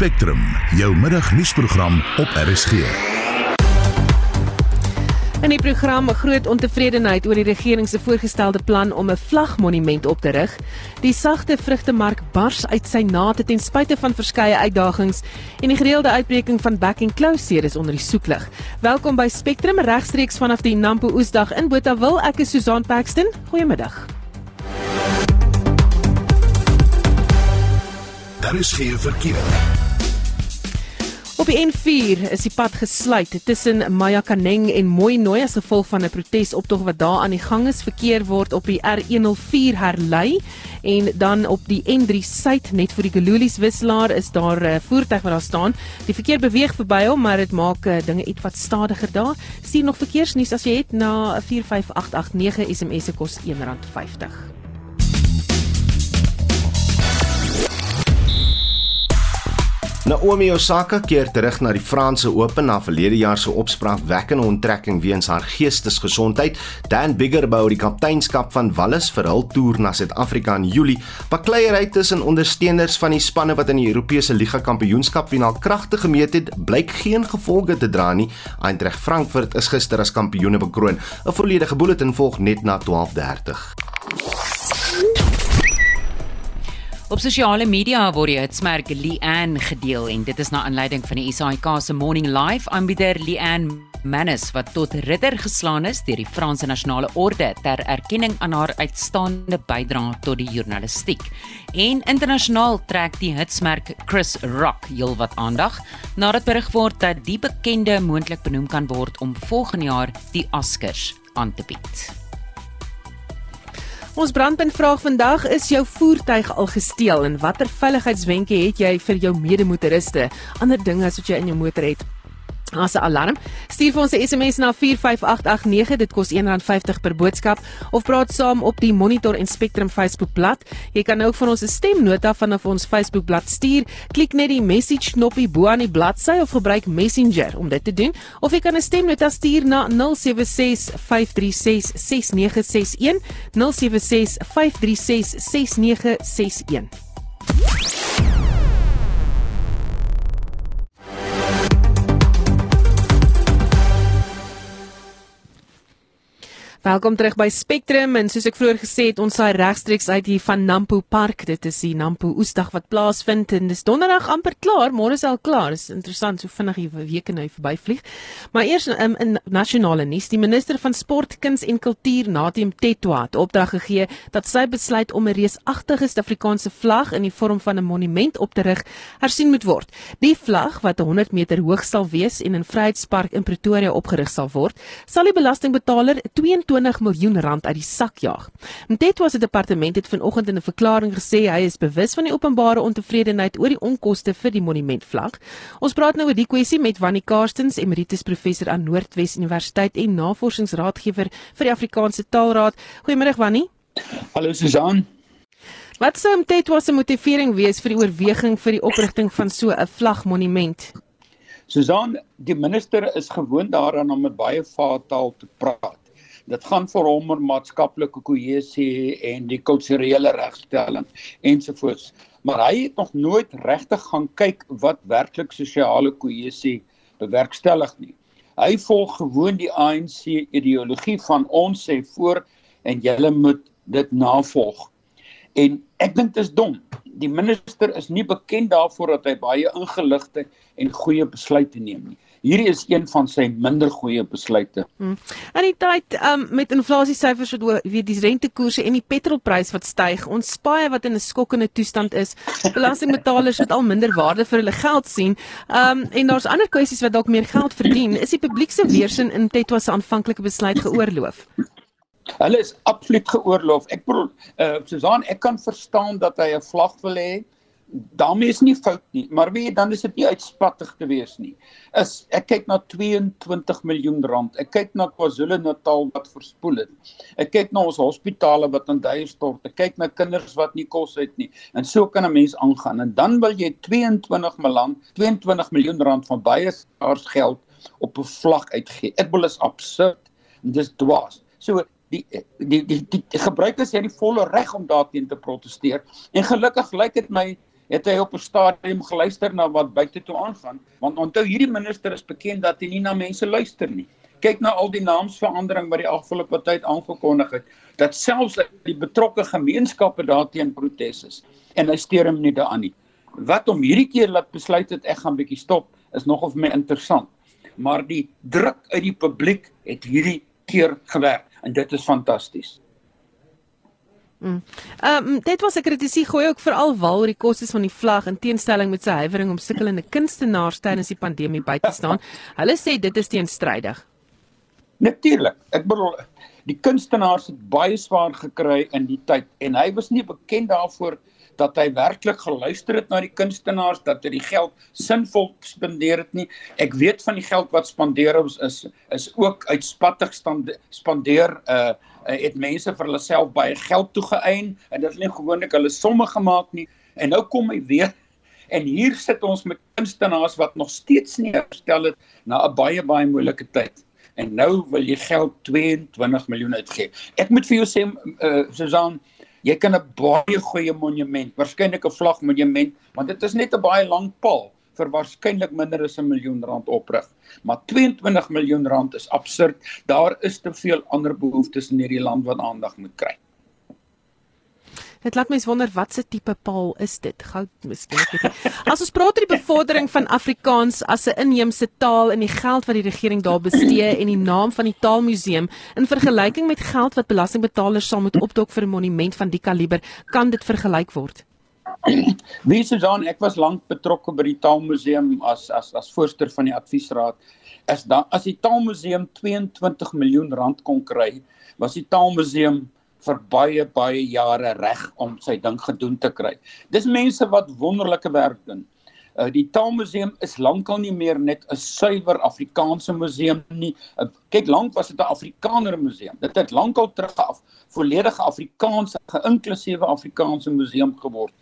Spectrum, jou middagnuusprogram op RSG. In die program 'n groot ontevredenheid oor die regering se voorgestelde plan om 'n vlagmonument op te rig. Die sagte vrugtemark bars uit sy nate ten spyte van verskeie uitdagings en die gereelde uitbreking van back and close series onder die soeklig. Welkom by Spectrum regstreeks vanaf die Nampo Oesdag in Botawil. Ek is Susan Paxton. Goeiemiddag. Daar is geen verkeer. Op die N4 is die pad gesluit tussen Mayakaneng en Mooinooi as gevolg van 'n protesoptog wat daar aan die gang is. Verkeer word op die R104 herlei en dan op die N3 suid net vir die Gululies wisselaar is daar 'n voertuig wat daar staan. Die verkeer beweeg verby hom, maar dit maak uh, dinge ietwat stadiger daar. Sien nog verkeersnuus as jy het na 45889 SMS se kos R1.50. Naomi Osaka keer terug na die Franse Ope na verlede jaar se opspraakwekkende onttrekking weens haar geestesgesondheid. Dan Bigger bou die kapteinskap van Wallis vir hul toer na Suid-Afrika in Julie. Bakleierery tussen ondersteuners van die spanne wat in die Europese Liga Kampioenskap finaal kragte gemeet het, blyk geen gevolge te dra nie. Eintracht Frankfurt is gister as kampioene bekroon. 'n Volledige bulletin volg net na 12:30. Op sosiale media word die hitsmerk Leanne gedeel en dit is na aanleiding van die SAIK se Morning Live aanbieder Leanne Manus wat tot ridder geslaan is deur die Franse Nasionale Orde ter erkenning aan haar uitstaande bydrae tot die journalistiek. En internasionaal trek die hitsmerk Chris Rock heelwat aandag nadat berig word dat die bekende moontlik benoem kan word om volgende jaar die Oscars aan te bied. Ons brandpunt vraag vandag is jou voertuig al gesteel en watter veiligheidswenke het jy vir jou medemotoriste? Ander dinge as wat jy in jou motor het as 'n alarm. Stuur vir ons 'n SMS na 45889. Dit kos R1.50 per boodskap of praat saam op die Monitor en Spectrum Facebook bladsy. Jy kan ook van ons 'n stemnota vanaf ons Facebook bladsy stuur. Klik net die message knoppie bo aan die bladsy of gebruik Messenger om dit te doen. Of jy kan 'n stemnota stuur na 0765366961. 0765366961. Welkom terug by Spectrum en soos ek vroeër gesê het, ons saai regstreeks uit hier van Nampo Park. Dit is die Nampo Oesdag wat plaasvind en dis donderdag amper klaar. Môre is al klaar. Dis interessant so vinnig die weke nou verbyvlieg. Maar eers um, in nasionale nuus, die minister van Sport, Kuns en Kultuur, Natim Tetwa, het opdrag gegee dat sy besluit om 'n reusagtige Suid-Afrikaanse vlag in die vorm van 'n monument op te rig, hersien moet word. Die vlag wat 100 meter hoog sal wees en in Vryheidspark in Pretoria opgerig sal word, sal die belastingbetaler 20 miljoen rand uit die sak jaag. Mtetwa se departement het vanoggend in 'n verklaring gesê hy is bewus van die openbare ontevredenheid oor die onkoste vir die monumentvlag. Ons praat nou oor die kwessie met Wannie Karstens, emeritus professor aan Noordwes Universiteit en navorsingsraadgewer vir die Afrikaanse Taalraad. Goeiemôre Wannie. Hallo Susan. Wat sou Mtetwa se motivering wees vir die oorweging vir die oprigting van so 'n vlagmonument? Susan, die minister is gewoond daaraan om met baie vaartaal te praat. Dit gaan vir hom oor maatskaplike kohesie en die kulturele regstelling ensovoorts. Maar hy het nog nooit regtig gaan kyk wat werklik sosiale kohesie bewerkstellig nie. Hy volg gewoon die ANC ideologie van ons sê voor en julle moet dit navolg. En ek dink dit is dom. Die minister is nie bekend daarvoor dat hy baie ingeligte en goeie besluite neem nie hierdie is een van sy minder goeie besluite. Hmm. In die tyd um, met inflasiesyfers wat weet die rentekoerse en die petrolprys wat styg, ons spaaie wat in 'n skokkende toestand is, belastingbetalers wat al minder waarde vir hulle geld sien, um, en daar's ander kwessies wat dalk meer geld verdien, is die publiek se weerstand in Tetwa se aanvanklike besluit geoorloof. Hulle is absoluut geoorloof. Ek bedoel, uh, Susan, ek kan verstaan dat hy 'n vlag wil hê daarmee is nie fout nie, maar weet dan is dit nie uitspattig te wees nie. Is ek kyk na 22 miljoen rand. Ek kyk na KwaZulu-Natal wat verspoel het. Ek kyk na ons hospitale wat in duie stort. Ek kyk na kinders wat nie kos het nie. En so kan 'n mens aangaan. En dan wil jy 22 miljoen 22 miljoen rand van baie skaars geld op 'n vlag uitgee. Ek wil is absurd. Dis dwaas. So die die die, die, die gebruikers het die volle reg om daarteen te proteseer. En gelukkig lyk dit my het hy op 'n stadium geluister na wat buite toe aangaan, want onthou hierdie minister is bekend dat hy nie na mense luister nie. Kyk na al die naamsverandering wat die afgelope tyd aangekondig het, dat selfs die betrokke gemeenskappe daarteen protes is en hy steur hom nie daaraan nie. Wat om hierdie keer laat besluit het ek gaan bietjie stop is nogal vir my interessant. Maar die druk uit die publiek het hierdie keer gewerk en dit is fantasties. Mm. Ehm um, dit was 'n kritisie gooi ook veral wal oor die kostes van die vlag in teenstelling met sy huiwering om sukkelende kunstenaars tydens die pandemie by te staan. Hulle sê dit is teenstrydig. Natuurlik. Ek bedoel die kunstenaars het baie swaar gekry in die tyd en hy was nie bekend daarvoor dat hy werklik geluister het na die kunstenaars dat hy die geld sinvol spandeer het nie. Ek weet van die geld wat spandeer is is, is ook uitspattig spandeer uh uh, het mense vir hulle self baie geld toegeëien en dit is nie gewoonlik hulle somme gemaak nie. En nou kom hy weer en hier sit ons met kunstenaars wat nog steeds nie herstel het na 'n baie baie moeilike tyd. En nou wil jy geld 22 miljoen uitgee. Ek moet vir jou sê uh, Susan jy kan 'n baie goeie monument waarskynlik 'n vlagmonument want dit is net 'n baie lang paal vir waarskynlik minder as 'n miljoen rand oprig. Maar 22 miljoen rand is absurd. Daar is te veel ander behoeftes in hierdie land wat aandag moet kry. Dit laat mens wonder wat se tipe paal is dit? Goud miskien. As ons praat oor die bevordering van Afrikaans as 'n inheemse taal en die geld wat die regering daar bestee en die naam van die Taalmuseum in vergelyking met geld wat belastingbetalers sal moet opdok vir 'n monument van die kaliber, kan dit vergelyk word? Wie sou dan ek was lank betrokke by die Taalmuseum as as as voorsteur van die adviesraad. As dan as die Taalmuseum 22 miljoen rand kon kry, was die Taalmuseum vir baie baie jare reg om sy ding gedoen te kry. Dis mense wat wonderlike werk doen. Uh, die Taalmuseum is lankal nie meer net 'n suiwer Afrikaanse museum nie. Uh, kyk, lank was dit 'n Afrikaner museum. Dit het lankal terug af volledige Afrikaanse, geïnklusiewe Afrikaanse museum geword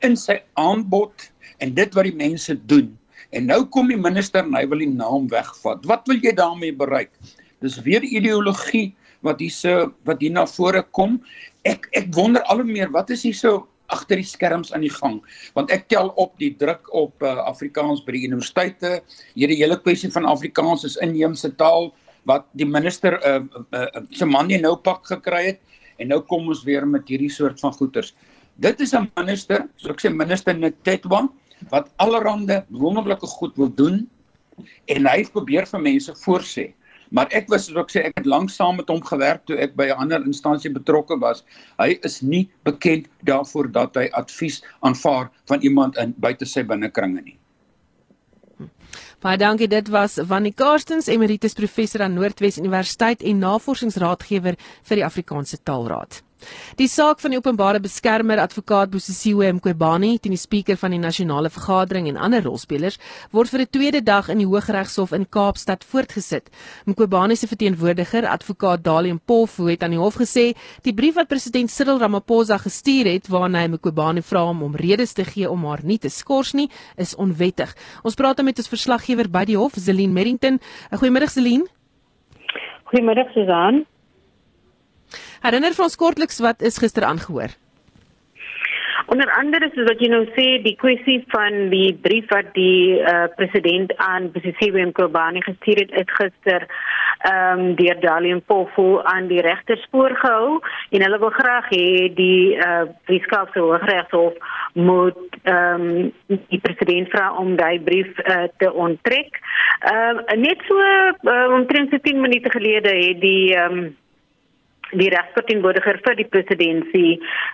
in sy aanbod en dit wat die mense doen. En nou kom die minister en hy wil die naam wegvat. Wat wil jy daarmee bereik? Dis weer ideologie wat hier so wat hier na vore kom. Ek ek wonder al hoe meer wat is hier so agter die skerms aan die gang? Want ek tel op die druk op uh, Afrikaans by die universiteite. Hierdie hele kwessie van Afrikaans is inheemse taal wat die minister uh, uh, uh, se man nie nou pak gekry het. En nou kom ons weer met hierdie soort van goeters. Dit is 'n minister so ek sê minister Netetwa wat allerhande wonderlike goed wil doen. En hy probeer vir mense voorsê Maar ek was soos ek sê ek het lank saam met hom gewerk toe ek by 'n ander instansie betrokke was. Hy is nie bekend daarvoor dat hy advies aanvaar van iemand in buite sy binnekringe nie. Baie dankie. Dit was Wannie Karstens, emeritus professor aan Noordwes Universiteit en navorsingsraadgewer vir die Afrikaanse Taalraad. Die saak van die openbare beskermer advokaat Bosisiwe Mqobani teen die spreker van die nasionale vergadering en ander rolspelers word vir 'n tweede dag in die Hooggeregshof in Kaapstad voortgesit. Mqobani se verteenwoordiger, advokaat Dalium Polfu het aan die hof gesê die brief wat president Cyril Ramaphosa gestuur het waarin hy Mqobani vra om om redes te gee om haar nie te skors nie, is onwettig. Ons praat met ons verslaggewer by die hof, Zelin Merrington. Goeiemiddag Zelin. Goeiemiddag Susan. Herinner vir ons kortliks wat is gister aangehoor? Onder andere soos wat jy nou sê, die kwessie van die brief wat die uh, president aan Bosisiwe Mqobani gestuur het, het gister ehm um, deur Dalian Pofu aan die regter spoor gehou en hulle wil graag hê die eh uh, Weskaapse Hooggeregshof moet ehm um, die president vra om daai brief uh, te onttrek. Ehm uh, net so uh, omtrent 10 minute gelede het die ehm um, die regsverteenwoordiger vir die presidentskap,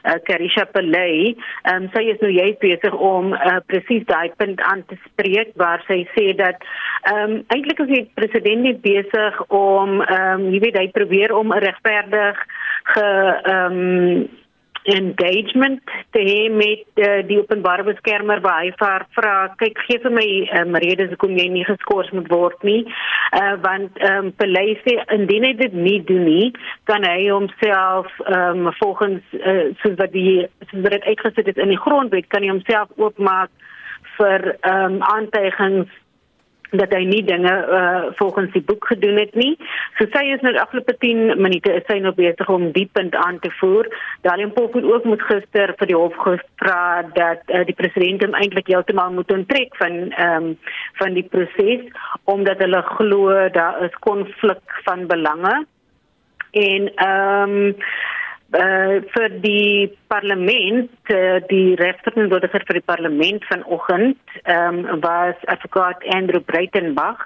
uh, Karisha Pillay, um, sy is nou juist besig om uh, presies daai punt aan te spreek waar sy sê dat ehm um, eintlik is die president nie besig om ehm um, jy weet hy probeer om 'n regverdig ge ehm um, engagement te hê met uh, die openbare beskermer hy vir vra kyk gee vir my um, redes hoekom jy nie geskort moet word nie. Uh, want ehm um, Peleise indien hy dit nie doen nie kan hy homself ehm um, volgens uh, soos wat die soos wat dit uitgesit is in die grondwet kan hy homself oopmaak vir ehm um, aantuigings dat hy nie dinge uh, volgens die boek gedoen het nie. So sy is nou afgelope 10 minute is sy nou besig om die punt aan te voer. Dalian Pop het ook moet gister vir die hof gevra dat uh, die president hom eintlik heeltemal moet onttrek van ehm um, van die proses omdat hulle glo daar is konflik van belange. En ehm um, uh, vir die parlement uh, die regterverteenwoordiger vir die parlement vanoggend ehm um, was advokaat Andrew Breitenbach.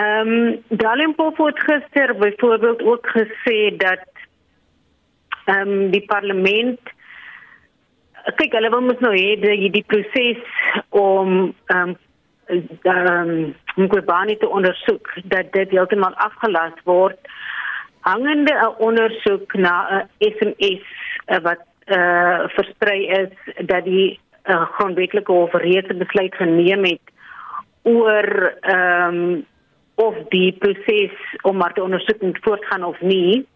Ehm um, Dalimpof het gister byvoorbeeld ook gesê dat ehm um, die parlement kyk hulle wil mos nou hê die die proses om ehm um, ehm um, Mqobani te ondersoek dat dit heeltemal afgelas word hangende 'n ondersoek na 'n SMS uh, wat uh, versprei is dat die uh, grondwetlike hof reeds 'n besluit geneem het oor ehm um, of die proses om maar te ondersoek moet voortgaan of nie.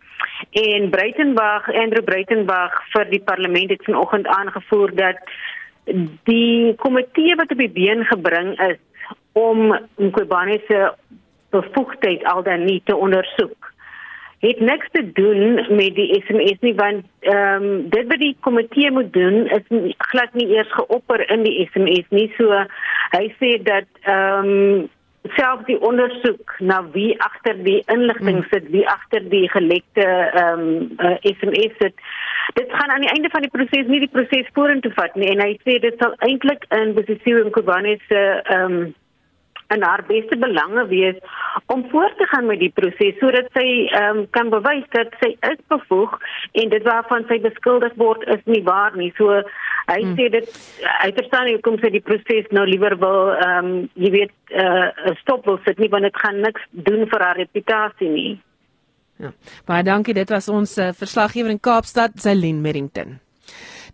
En Breitenberg, Andrew Breitenberg vir die parlement het vanoggend aangevoer dat die komitee wat op die been gebring is om Mqobane se bevoegdheid al dan nie te ondersoek het niks te doen met die SMS nie want ehm um, dit wat die komitee moet doen is glad nie eers geopper in die SMS nie so hy sê dat ehm um, self die ondersoek na wie agter die inligting hmm. sit wie agter die gelekte ehm um, uh, SMS sit dit gaan aan die einde van die proses nie die proses vorentoe vat nie en hy sê dit sal eintlik in Bosisiwe en Kobane se ehm um, in haar beste belange wees om voort te gaan met die proses sodat sy um, kan bewys dat sy is bevoeg en dit waarvan sy beskuldig word is nie waar nie. So hy hmm. sê dit hy verstaan nie hoekom sy die proses nou liewer wil ehm um, jy weet uh, stop wil sit nie want dit gaan niks doen vir haar reputasie nie. Ja. Baie dankie. Dit was ons uh, verslaggewer in Kaapstad, Zelin Merrington.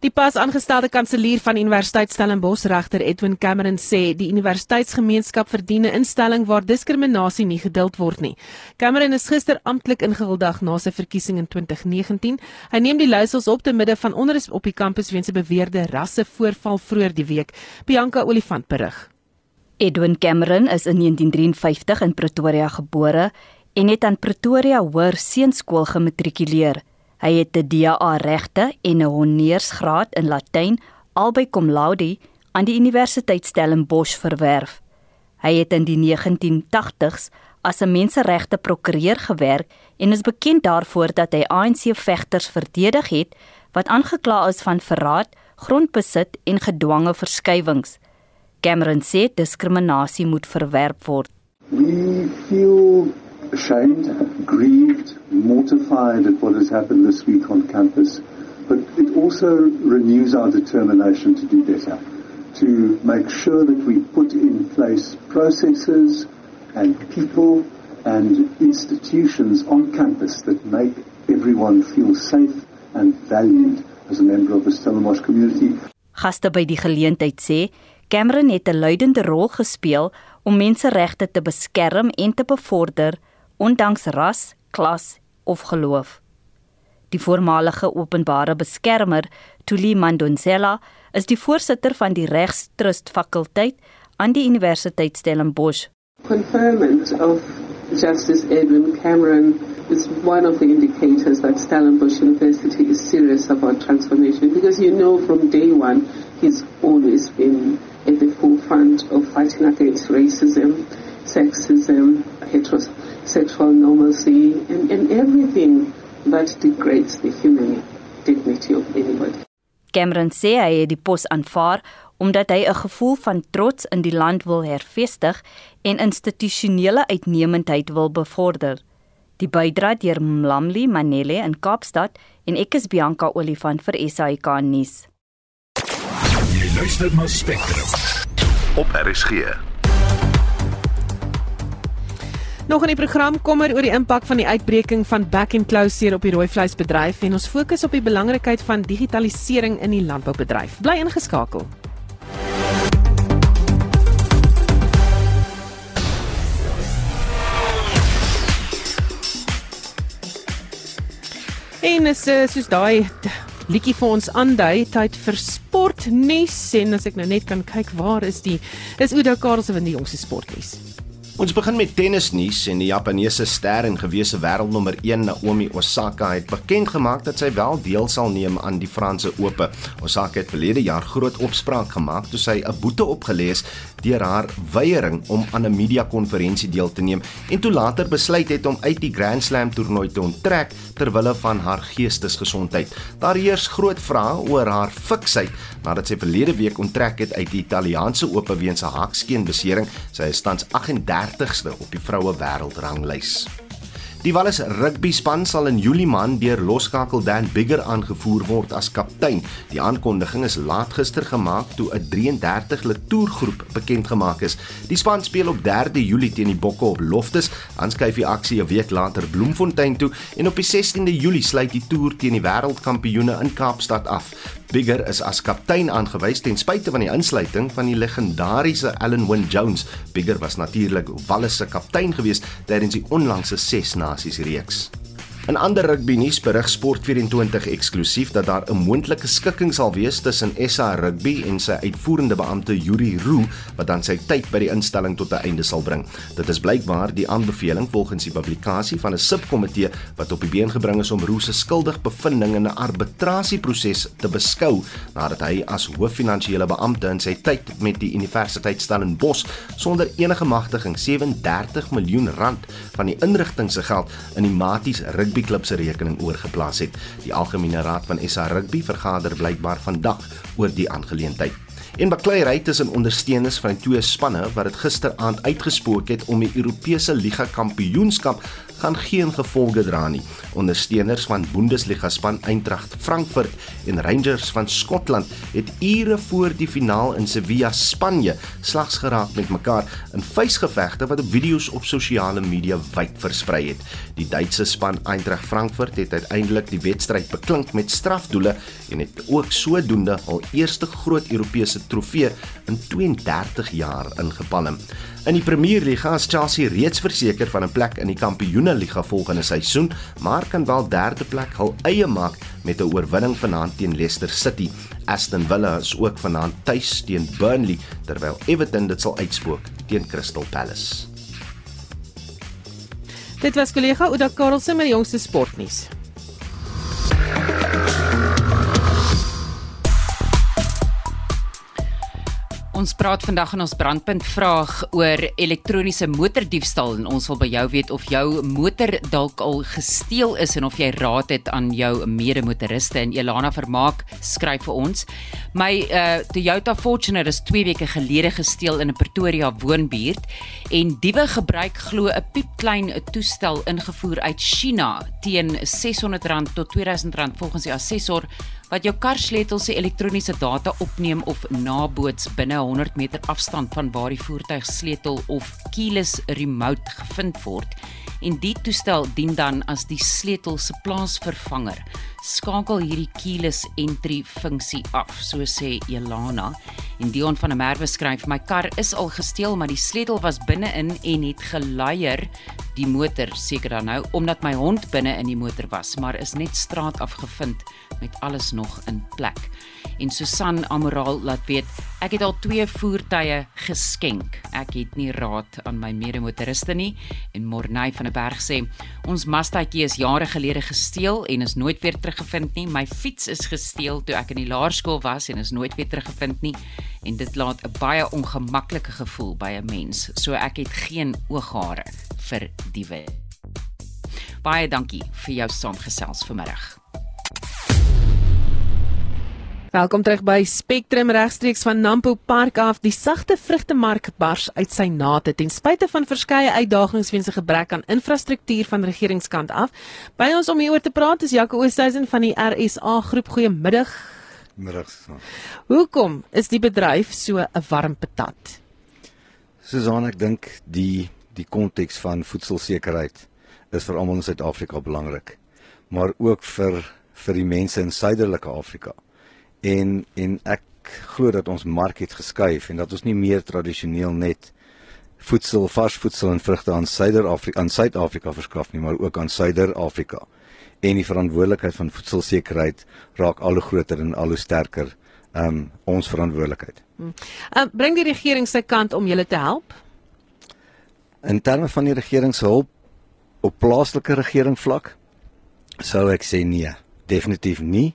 Die pas aangestelde kanselier van Universiteit Stellenbosch regter Edwin Cameron sê die universiteitsgemeenskap verdien 'n instelling waar diskriminasie nie geduld word nie. Cameron is gister amptelik ingehuldig na sy verkiesing in 2019. Hy neem die leiersels op te midde van onrus op die kampus weens 'n beweerde rassevoorval vroeër die week. Bianca Olifant berig. Edwin Cameron is in 1953 in Pretoria gebore en het aan Pretoria Hoër Seunskool gematrikuleer. Hy het 'n DA regte en 'n honeursgraad in Latyn albei cum laude aan die Universiteit Stellenbosch verwerf. Hy het in die 1980s as 'n menseregte prokureur gewerk en is bekend daarvoor dat hy ANC-vegters verdedig het wat aangekla is van verraad, grondbesit en gedwonge verskywings. Cameron sê diskriminasie moet verwerp word. We feel ashamed, grieved, mortified at what has happened this week on campus, but it also renews our determination to do better, to make sure that we put in place processes and people and institutions on campus that make everyone feel safe and valued as a member of the Stellenbosch community. Gaste by die geleentheid sê Cameron het 'n leidende rol gespeel om menseregte te beskerm en te bevorder ondanks ras, klas of geloof. Die voormalige openbare beskermer, Tuli Mandonzela, is die voorsitter van die Regstrust fakulteit aan die Universiteit Stellenbosch. Conferment of Justice Edwin Cameron is one of the indicators that Stellenbosch University is serious about transformation because you know from day one he's always been at the forefront of fighting against racism, sexism, heterosexuality sexual normalcy, and, and everything that degrades the human dignity of anybody. Cameron sê hy het die pos aanvaar omdat hy 'n gevoel van trots in die land wil hervestig en institusionele uitnemendheid wil bevorder. Die bydra deur Mlamli Manele in Kaapstad en ek is Bianca Olifant vir SAK nuus. Jy luister na Spectrum op RSG. Nog in die program kommer oor die impak van die uitbreking van back and close hier op die rooi vleisbedryf en ons fokus op die belangrikheid van digitalisering in die landboubedryf. Bly ingeskakel. En is eh, soos daai liedjie vir ons aandui tyd vir sportnuus en as ek nou net kan kyk waar is die is Oudo Karelse van die jongste sportnuus. Ons begin met tennisnuus en die Japaneese ster en gewese wêreldnommer 1 Naomi Osaka het bekend gemaak dat sy wel deel sal neem aan die Franse Ope. Osaka het verlede jaar groot opspraak gemaak toe sy 'n boete opgelê is deur haar weiering om aan 'n media-konferensie deel te neem en toe later besluit het om uit die Grand Slam toernooi te onttrek ter wille van haar geestesgesondheid. Daar heers groot vrae oor haar fiksheid nadat sy verlede week onttrek het uit die Italiaanse Ope weens 'n hakskeenbesering. Sy is tans 38 30ste op die vroue wêreldranglys. Die Wallis rugby span sal in Julie maand deur loskakel Dan Bigger aangevoer word as kaptein. Die aankondiging is laat gister gemaak toe 'n 33 lid toergroep bekend gemaak is. Die span speel op 3de Julie teen die Bokke op Loftus, dan skuif die aksie 'n week later Bloemfontein toe en op die 16de Julie sluit die toer teen die wêreldkampioene in Kaapstad af. Bigger is as kaptein aangewys ten spyte van die insluiting van die legendariese Allan Wynne Jones. Bigger was natuurlik Wallis se kaptein gewees tydens die onlangse Ses Oasis Griex. In ander rugby nuus berig Sport24 eksklusief dat daar 'n moontlike skikking sal wees tussen SA Rugby en sy uitvoerende beampte Yuri Roo wat dan sy tyd by die instelling tot 'n einde sal bring. Dit is blykbaar die aanbeveling volgens die publikasie van 'n subkomitee wat op die been gebring is om Roo se skuldig bevindinge in 'n arbitrasieproses te beskou nadat hy as hooffinansiële beampte in sy tyd met die Universiteit Stellenbosch sonder enige magtiging 37 miljoen rand van die inrigting se geld in die Maties Rugby rugbyklub se rekening oorgeplaas het. Die algemene raad van SA Rugby vergader blykbaar vandag oor die aangeleentheid. En bakleiery tussen ondersteuners van twee spanne wat dit gisteraand uitgespook het om die Europese Liga Kampioenskap gaan geen gevolge dra nie. Ondersteuners van Bundesliga span Eintracht Frankfurt en Rangers van Skotland het ure voor die finaal in Sevilla, Spanje, slags geraak met mekaar in vuisgevegte wat op video's op sosiale media wyd versprei het. Die Duitse span Eintracht Frankfurt het uiteindelik die wedstryd beklink met strafdoele en het ook sodoende al eerste groot Europese trofee in 32 jaar ingepalm. In die Premier Liga is Chelsea reeds verseker van 'n plek in die Kampioenligga volgende seisoen, maar kan wel derde plek hul eie maak met 'n oorwinning vanaand teen Leicester City. Aston Villa is ook vanaand tuis teen Burnley, terwyl Everton dit sal uitspook teen Crystal Palace. Dit was kollega Ouda Karlse met die jongste sportnuus. Ons praat vandag in ons brandpunt vraag oor elektroniese motordiefstal en ons wil by jou weet of jou motor dalk al gesteel is en of jy raad het aan jou medemotoriste en Elana Vermaak skryf vir ons. My uh Toyota Fortuner is 2 weke gelede gesteel in 'n Pretoria woonbuurt en diewe gebruik glo 'n piepklein toestel ingevoer uit China teen R600 tot R2000 volgens die assessor wat jou karsleutel se elektroniese data opneem of naboots binne 100 meter afstand van waar die voertuig sleutel of keyless remote gevind word en die toestel dien dan as die sleutel se plaasvervanger. Skakel hierdie keyless entry funksie af, so sê Elana. En Dion van der Merwe skryf: "My kar is al gesteel, maar die sleutel was binne-in en het geleier die motor seker dan nou omdat my hond binne in die motor was, maar is net straat afgevind met alles nog in plek." En Susan Amoral laat weet: "Ek het al twee voertuie geskenk. Ek het nie raad aan my medemotoriste nie." En Morney van der Berg sê: "Ons Mazdaetjie is jare gelede gesteel en is nooit weer teruggevind nie. My fiets is gesteel toe ek in die laerskool was en is nooit weer teruggevind nie." En dit laat 'n baie ongemaklike gevoel by 'n mens. So ek het geen ooghare vir diewe. Baie dankie vir jou saamgesels vanmiddag. Welkom terug by Spectrum regstreeks van Nampo Park af. Die sagte vrugtemark bars uit sy nate ten spyte van verskeie uitdagings weens 'n gebrek aan infrastruktuur van regeringskant af. By ons om hieroor te praat is Jaco Oosthuizen van die RSA groep. Goeiemiddag. Middag. Hoekom is die bedryf so 'n warm patat? Susan, ek dink die die konteks van voedselsekerheid is vir almal in Suid-Afrika belangrik, maar ook vir vir die mense in Suiderlike Afrika en en ek glo dat ons mark het geskuif en dat ons nie meer tradisioneel net voedsel, vars voedsel en vrugte aan Suider-Afrika aan Suid-Afrika verskaf nie, maar ook aan Suider-Afrika. En die verantwoordelikheid van voedselsekerheid raak al hoe groter en al hoe sterker um ons verantwoordelikheid. Hmm. Uh, bring die regering sy kant om julle te help? In terme van die regering se hulp op plaaslike regering vlak sou ek sê nee, definitief nie.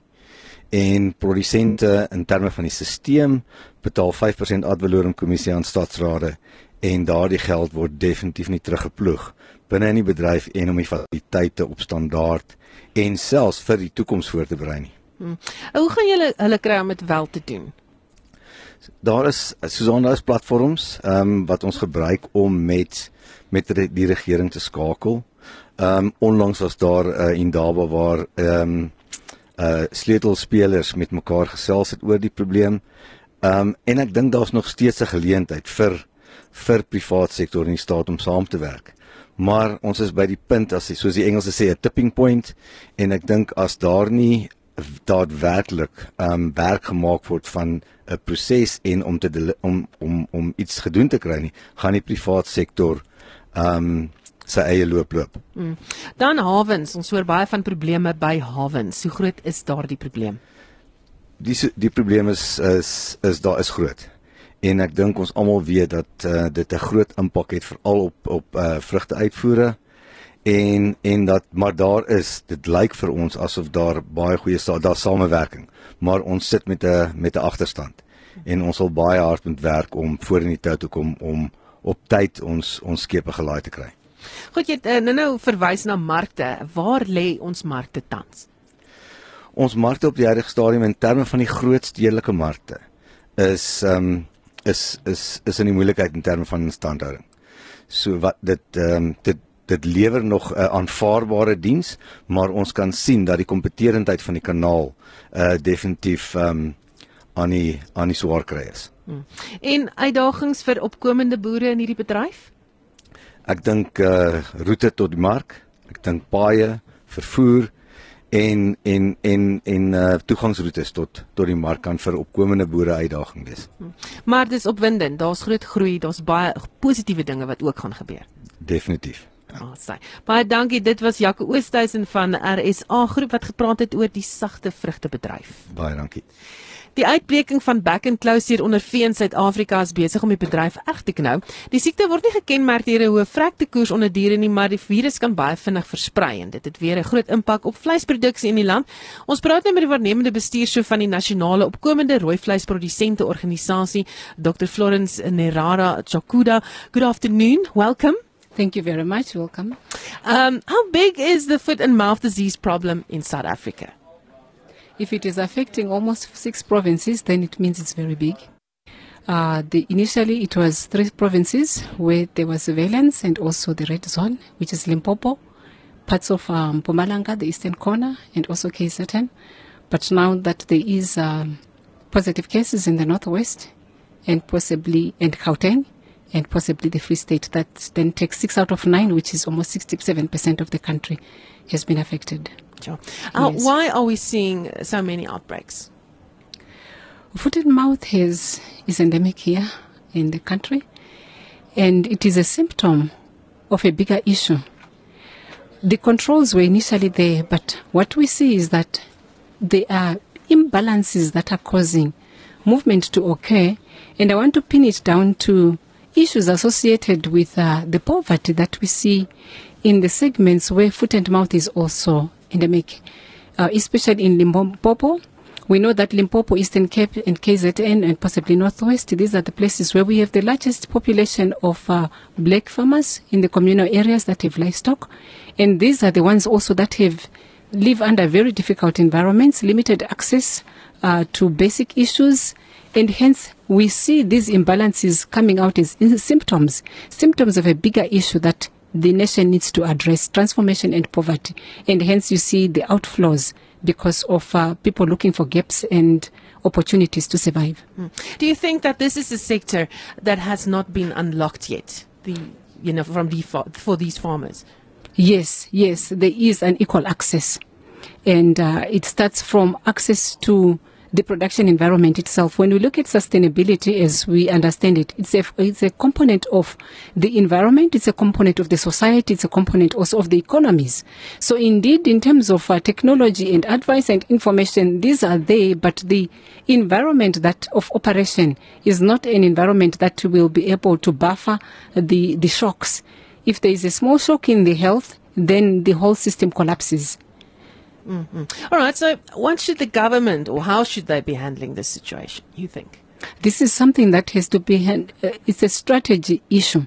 En produsente in terme van die stelsel betaal 5% ad valorem kommissie aan staatsrade en daardie geld word definitief nie teruggeploeg binne in die bedryf en om die fasiliteite op standaard en selfs vir die toekoms voor te berei nie. Hmm. Hoe gaan julle hulle kry om dit wel te doen? Daar is Susan daar is platforms ehm um, wat ons gebruik om met met die regering te skakel. Ehm um, onlangs was daar uh, indaba waar ehm um, uh sleutelspelers met mekaar gesels het oor die probleem. Um, en ek dink daar's nog steeds 'n geleentheid vir vir privaat sektor en die staat om saam te werk. Maar ons is by die punt as soos die Engelse sê 'n tipping point en ek dink as daar nie daadwerklik um, werk gemaak word van 'n proses en om te om om om iets gedoen te kry nie, gaan die privaat sektor um, sy eie loop loop. Mm. Dan hawens, ons hoor baie van probleme by hawens. Hoe groot is daardie probleem? Die die probleem is is is daar is groot. En ek dink ons almal weet dat uh, dit 'n groot impak het veral op op uh, vrugte uitvoere en en dat maar daar is dit lyk vir ons asof daar baie goeie daar samewerking maar ons sit met 'n met 'n agterstand en ons sal baie hard moet werk om voor in die tou te kom om op tyd ons ons skepe gelaai te kry. Goed jy uh, nou nou verwys na markte. Waar lê ons markte tans? Ons markte op die huidige stadium in terme van die groot stedelike markte is ehm um, is is is in die moeilikheid in terme van instandhouding. So wat dit ehm um, dit dit lewer nog 'n uh, aanvaarbare diens, maar ons kan sien dat die kompeterendheid van die kanaal uh definitief um aan die aan die swaar kry is. Hmm. En uitdagings vir opkomende boere in hierdie bedryf? Ek dink uh roete tot die mark, ek dink paaie, vervoer en en en en uh toegangsroetes tot tot die mark kan vir opkomende boere uitdaging wees. Hmm. Maar dis opwindend, daar's groot groei, daar's baie positiewe dinge wat ook gaan gebeur. Definitief. Ja, sê. Baie dankie. Dit was Jaco Oosthuizen van RSA Groep wat gepraat het oor die sagte vrugtebedryf. Baie dankie. Die uitbreking van back and closure onder vee in Suid-Afrika is besig om die bedryf reg te knou. Die siekte word nie gekenmerk deur 'n hoë vrektekoers onder diere nie, maar die virus kan baie vinnig versprei en dit het weer 'n groot impak op vleisproduksie in die land. Ons praat nou met die waarnemende bestuurshoof van die nasionale opkomende rooi vleisprodusente organisasie, Dr. Florence Nerara Chakuda. Good afternoon. Welcome. Thank you very much. Welcome. Um, how big is the foot and mouth disease problem in South Africa? If it is affecting almost six provinces, then it means it's very big. Uh, the, initially, it was three provinces where there was surveillance and also the red zone, which is Limpopo, parts of um, Pumalanga, the eastern corner, and also KZN. But now that there is um, positive cases in the northwest and possibly in Gauteng, and possibly the Free State. That then takes six out of nine, which is almost 67% of the country has been affected. Sure. Uh, yes. Why are we seeing so many outbreaks? Foot and mouth has, is endemic here in the country, and it is a symptom of a bigger issue. The controls were initially there, but what we see is that there are imbalances that are causing movement to occur, and I want to pin it down to issues associated with uh, the poverty that we see in the segments where foot and mouth is also endemic, uh, especially in Limpopo. We know that Limpopo, Eastern Cape, and KZN, and possibly Northwest, these are the places where we have the largest population of uh, black farmers in the communal areas that have livestock. And these are the ones also that have live under very difficult environments, limited access uh, to basic issues, and hence we see these imbalances coming out as symptoms, symptoms of a bigger issue that the nation needs to address transformation and poverty. And hence you see the outflows because of uh, people looking for gaps and opportunities to survive. Mm. Do you think that this is a sector that has not been unlocked yet? The you know from the for these farmers. Yes, yes, there is an equal access, and uh, it starts from access to the production environment itself. When we look at sustainability as we understand it, it's a, it's a component of the environment, it's a component of the society, it's a component also of the economies. So indeed, in terms of uh, technology and advice and information, these are there, but the environment that of operation is not an environment that will be able to buffer the, the shocks. If there is a small shock in the health, then the whole system collapses. Mm-hmm. All right. So, what should the government or how should they be handling this situation? You think? This is something that has to be. Hand, uh, it's a strategy issue.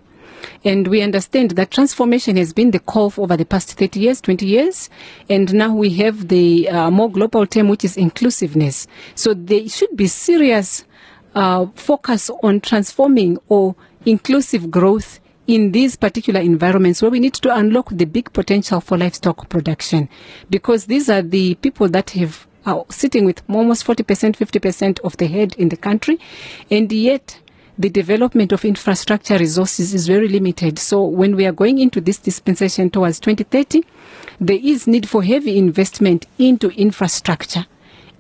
And we understand that transformation has been the call for over the past 30 years, 20 years. And now we have the uh, more global term, which is inclusiveness. So there should be serious uh, focus on transforming or inclusive growth in these particular environments where we need to unlock the big potential for livestock production because these are the people that have are sitting with almost 40%, 50% of the head in the country, and yet the development of infrastructure resources is very limited. So when we are going into this dispensation towards 2030, there is need for heavy investment into infrastructure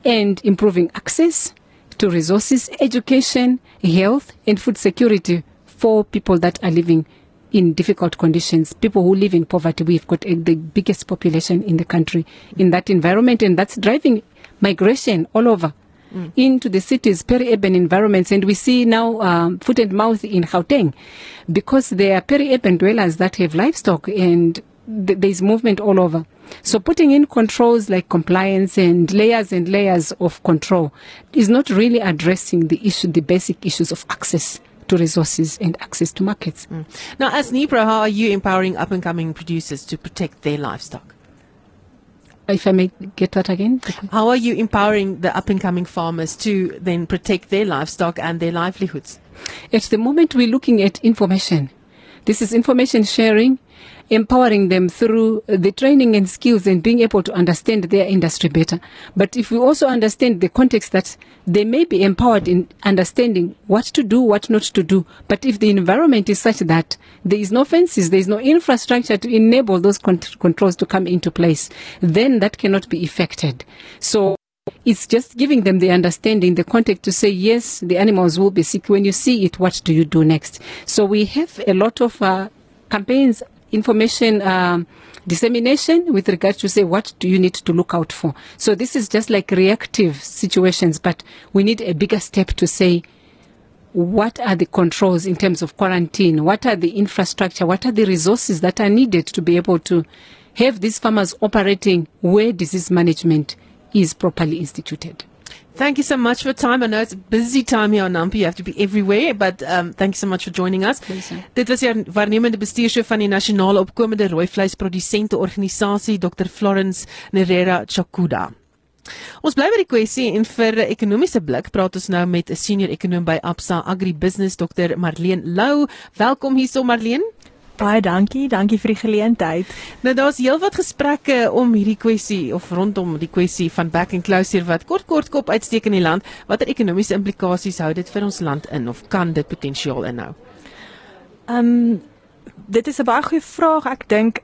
and improving access to resources, education, health, and food security for people that are living in difficult conditions, people who live in poverty. We've got a, the biggest population in the country in that environment, and that's driving migration all over. Mm. Into the cities, peri-urban environments, and we see now um, foot and mouth in Gauteng, because there are peri-urban dwellers that have livestock, and th- there's movement all over. So putting in controls like compliance and layers and layers of control is not really addressing the issue, the basic issues of access to resources and access to markets. Mm. Now, as NIPRO, how are you empowering up and coming producers to protect their livestock? If I may get that again. How are you empowering the up and coming farmers to then protect their livestock and their livelihoods? At the moment, we're looking at information. This is information sharing, empowering them through the training and skills and being able to understand their industry better. But if we also understand the context that they may be empowered in understanding what to do, what not to do. But if the environment is such that there is no fences, there is no infrastructure to enable those cont- controls to come into place, then that cannot be effected. So it's just giving them the understanding, the context to say, yes, the animals will be sick. When you see it, what do you do next? So we have a lot of uh, campaigns, information um, dissemination with regards to say, what do you need to look out for? So this is just like reactive situations, but we need a bigger step to say, what are the controls in terms of quarantine? What are the infrastructure? What are the resources that are needed to be able to have these farmers operating where disease management is properly instituted. Thank you so much for time. I know it's a busy time here on Nampi. You have to be everywhere, but um, thank you so much for joining us. Pleasure. Dit was die waarnemende bestuurshoof van die nasionale opkomende rooi vleisprodusente organisasie Dr Florence Nerera Chakuda. Ons bly by die kwessie en vir 'n ekonomiese blik praat ons nou met 'n senior ekonom by Absa Agribusiness Dr Marlene Lou. Welkom hierso Marlene. Baie dankie, dankie vir die geleentheid. Nou daar's heelwat gesprekke om hierdie kwessie of rondom die kwessie van back and closure wat kort kort kop uitsteek in die land. Watter ekonomiese implikasies hou dit vir ons land in of kan dit potensiaal inhou? Ehm um, dit is 'n baie goeie vraag. Ek dink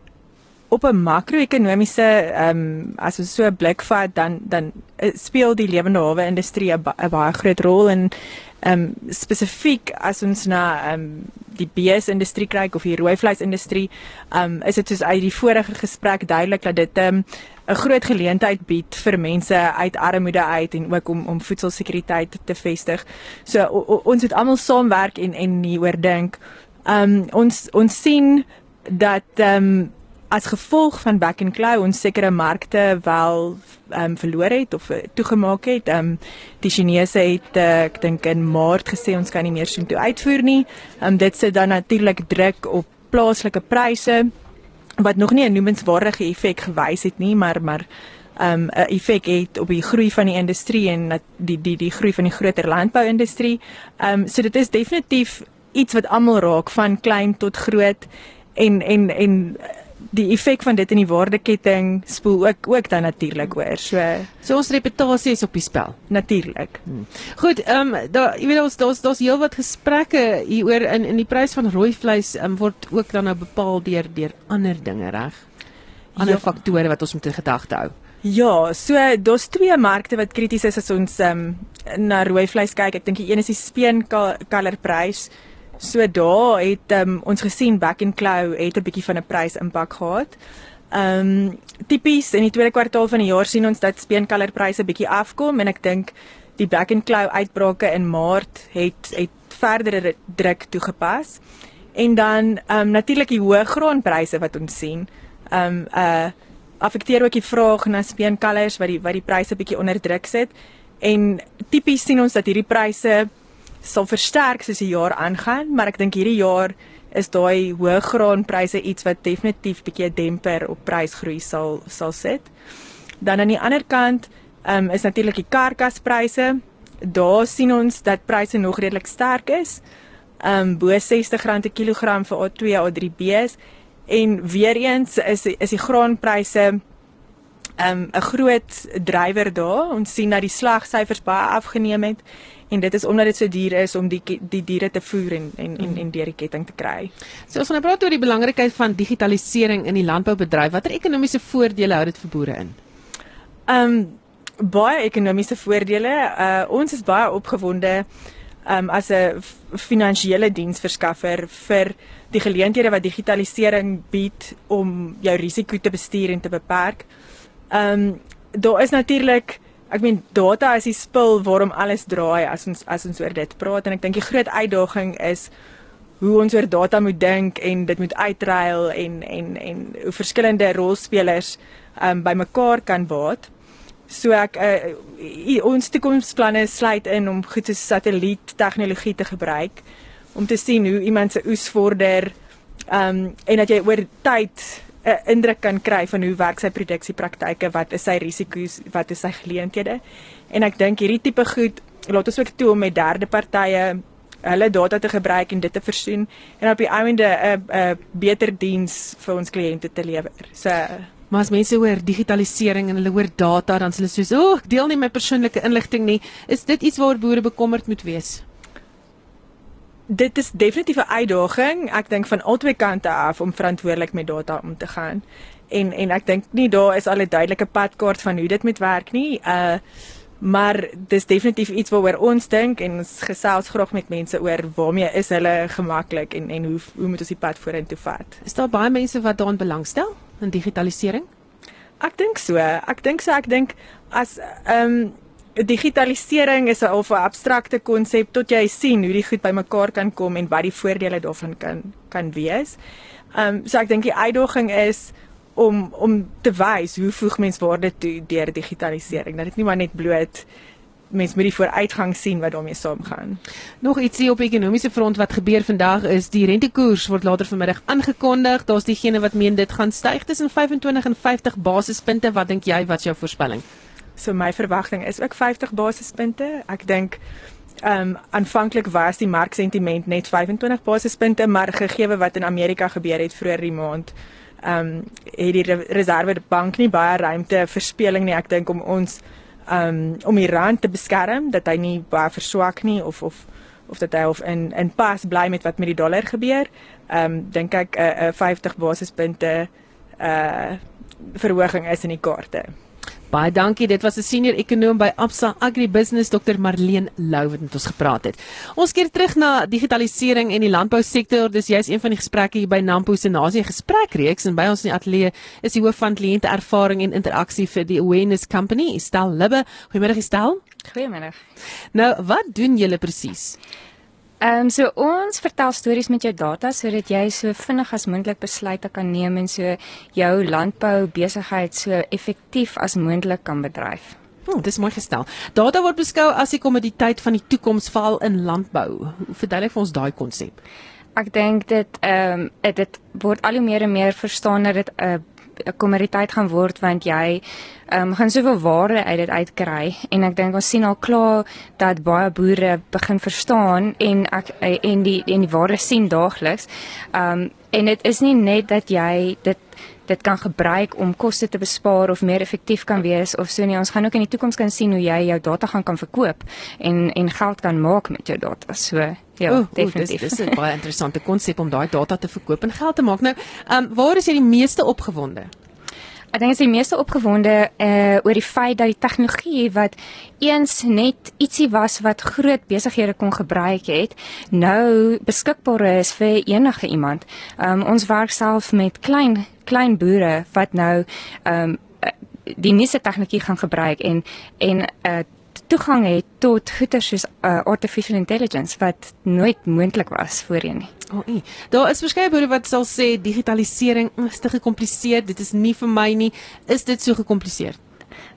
op 'n makro-ekonomiese ehm um, as ons so 'n blik vat dan dan eh, speel die lewende hawe industrie 'n ba baie groot rol in ehm um, spesifiek as ons na ehm um, die beesindustrie kyk of die rooi vleisindustrie, ehm um, is dit soos uit die vorige gesprek duidelik dat dit ehm um, 'n groot geleentheid bied vir mense uit armoede uit en ook om om voedselsekuriteit te vestig. So o, o, ons moet almal saamwerk en en hieroor dink. Ehm um, ons ons sien dat ehm um, as gevolg van back and claw ons sekere markte wel ehm um, verloor het of uh, toegemaak het. Ehm um, die Chinese het uh, ek dink in Maart gesê ons kan nie meer sien toe uitvoer nie. Ehm um, dit sit dan natuurlik druk op plaaslike pryse wat nog nie 'n noemenswaardige effek gewys het nie, maar maar ehm, 'n um, effek het op die groei van die industrie en die die die groei van die groter landbouindustrie. Ehm um, so dit is definitief iets wat almal raak van klein tot groot en en en die effek van dit in die waardeketting spoel ook ook dan natuurlik oor. So so ons reputasie is op die spel. Natuurlik. Hmm. Goed, ehm um, daar jy weet ons daar's daar's heelwat gesprekke hieroor in in die prys van rooi vleis um, word ook dan nou bepaal deur deur ander dinge, reg? Ander ja. faktore wat ons moet in gedagte hou. Ja, so daar's twee markte wat krities is as ons um, na rooi vleis kyk. Ek dink die een is die speenkallerprys. So daar het um, ons gesien Back and Claw het 'n bietjie van 'n prys impak gehad. Ehm um, tipies in die tweede kwartaal van die jaar sien ons dat speenkallerpryse bietjie afkom en ek dink die Back and Claw uitbrake in Maart het het verdere druk toegepas. En dan ehm um, natuurlik die hoë graanpryse wat ons sien. Ehm um, uh affekteer ook die vraag na speenkalvers wat die wat die pryse bietjie onder druk sit. En tipies sien ons dat hierdie pryse sal versterk soos die jaar aangaan, maar ek dink hierdie jaar is daai hoë graanpryse iets wat definitief bietjie 'n demper op prysgroei sal sal sit. Dan aan die ander kant um, is natuurlik die karkaspryse. Daar sien ons dat pryse nog redelik sterk is. Um bo R60 'n kilogram vir A2 A3B's en weer eens is is die graanpryse um 'n groot drywer daar. Ons sien dat die slagsyfers baie afgeneem het en dit is omdat dit so duur is om die die diere te voer en en en, en deur die ketting te kry. So as ons nou praat oor die belangrikheid van digitalisering in die landboubedryf, watter ekonomiese voordele hou dit vir boere in? Um baie ekonomiese voordele. Uh ons is baie opgewonde um as 'n finansiële diensverskaffer vir die geleenthede wat digitalisering bied om jou risiko te bestuur en te beperk. Um daar is natuurlik ek meen data is die spil waarom alles draai as ons as ons oor dit praat en ek dink die groot uitdaging is hoe ons oor data moet dink en dit moet uitruil en en en hoe verskillende rolspelers um bymekaar kan baat. So ek uh, ons toekomsplanne sluit in om goed so satelliet tegnologie te gebruik om te sien hoe iemand se oes vorder um en dat jy oor tyd 'n uh, indruk kan kry van hoe werk sy produksiepraktyke, wat is sy risiko's, wat is sy geleenthede. En ek dink hierdie tipe goed laat ons ook toe om met derde partye hulle data te gebruik en dit te versoen en op die einde 'n 'n beter diens vir ons kliënte te lewer. So Maar as mense hoor digitalisering en hulle hoor data, dan sê hulle soos, "O, oh, ek deel nie my persoonlike inligting nie." Is dit iets waaroor boere bekommerd moet wees? Dit is definitief 'n uitdaging. Ek dink van albei kante af om verantwoordelik met data om te gaan. En en ek dink nie daar is al 'n duidelike padkaart van hoe dit moet werk nie. Uh maar dis definitief iets waaroor ons dink en ons gesels graag met mense oor waarmee is hulle gemaklik en en hoe hoe moet ons die pad vorentoe vat? Is daar baie mense wat daaraan belangstel? in digitalisering? Ek dink so. Ek dink so ek dink as ehm um, digitalisering is 'n of 'n abstrakte konsep tot jy sien hoe die goed bymekaar kan kom en wat die voordele daarvan kan kan wees. Ehm um, so ek dink die uitdaging is om om te wys hoe voeg mens waarde toe deur digitalisering. Dat dit nie maar net bloot mens moet die vooruitgang sien wat daarmee saamgaan. Nog ietsie op ekonomiese front wat gebeur vandag is die rentekoers word later vanmiddag aangekondig. Daar's diegene wat meen dit gaan styg tussen 25 en 50 basispunte. Wat dink jy wat jou voorspelling? So my verwagting is ook 50 basispunte. Ek dink ehm um, aanvanklik was die marksentiment net 25 basispunte, maar gegee wat in Amerika gebeur het vroeër die maand, ehm um, het die Reservebank nie baie ruimte vir speling nie. Ek dink om ons um om die rand te beskerm dat hy nie baie verswak nie of of of dat hy of in in pas bly met wat met die dollar gebeur. Um dink ek 'n uh, uh, 50 basispunte uh verhoging is in die kaarte. Baie dankie. Dit was 'n senior ekonom by Absa Agribusiness Dr. Marlene Lou wat met ons gepraat het. Ons keer terug na digitalisering en die landbousektor. Dis juist een van die gesprekke hier by Nampo se nasie gesprekreeks en by ons in die ateljee is die hoof van kliënteervaring en interaksie vir die Awareness Company, Stel Libbe. Goeiemôre Stel. Goeiemôre. Nou, wat doen julle presies? Ehm um, so ons vertel stories met jou data sodat jy so vinnig as moontlik besluite kan neem en so jou landbou besigheid so effektief as moontlik kan bedryf. Oh, dis mooi gestel. Data word beskou as die kommoditeit van die toekoms val in landbou. Verduidelik vir ons daai konsep. Ek dink dit ehm um, dit word al hoe meer en meer verstaan dat dit 'n uh, 'n kommoditeit gaan word want jy um, gaan soveel waarde uit dit uitkry en ek dink ons sien al klaar dat baie boere begin verstaan en ek en die en die waarde sien daagliks. Ehm um, en dit is nie net dat jy dit dit kan gebruik om koste te bespaar of meer effektief kan wees of so nie. Ons gaan ook in die toekoms kan sien hoe jy jou data gaan kan verkoop en en geld kan maak met jou data. So ja, oe, definitief. Oe, dis, dis 'n baie interessante konsep om daai data te verkoop en geld te maak. Nou, ehm um, waar is jy die meeste opgewonde? Ek dink is die meeste opgewonde uh oor die feit dat die tegnologie wat eens net ietsie was wat groot besighede kon gebruik het, nou beskikbaar is vir enige iemand. Um ons werk self met klein klein boere wat nou um die nuutste tegnologie gaan gebruik en en uh toegang het tot goeder soos uh, artificial intelligence wat nooit moontlik was voorheen nie. O, oh, daar is verskeie boere wat sal sê digitalisering is te gekompliseer, dit is nie vir my nie. Is dit so gekompliseer?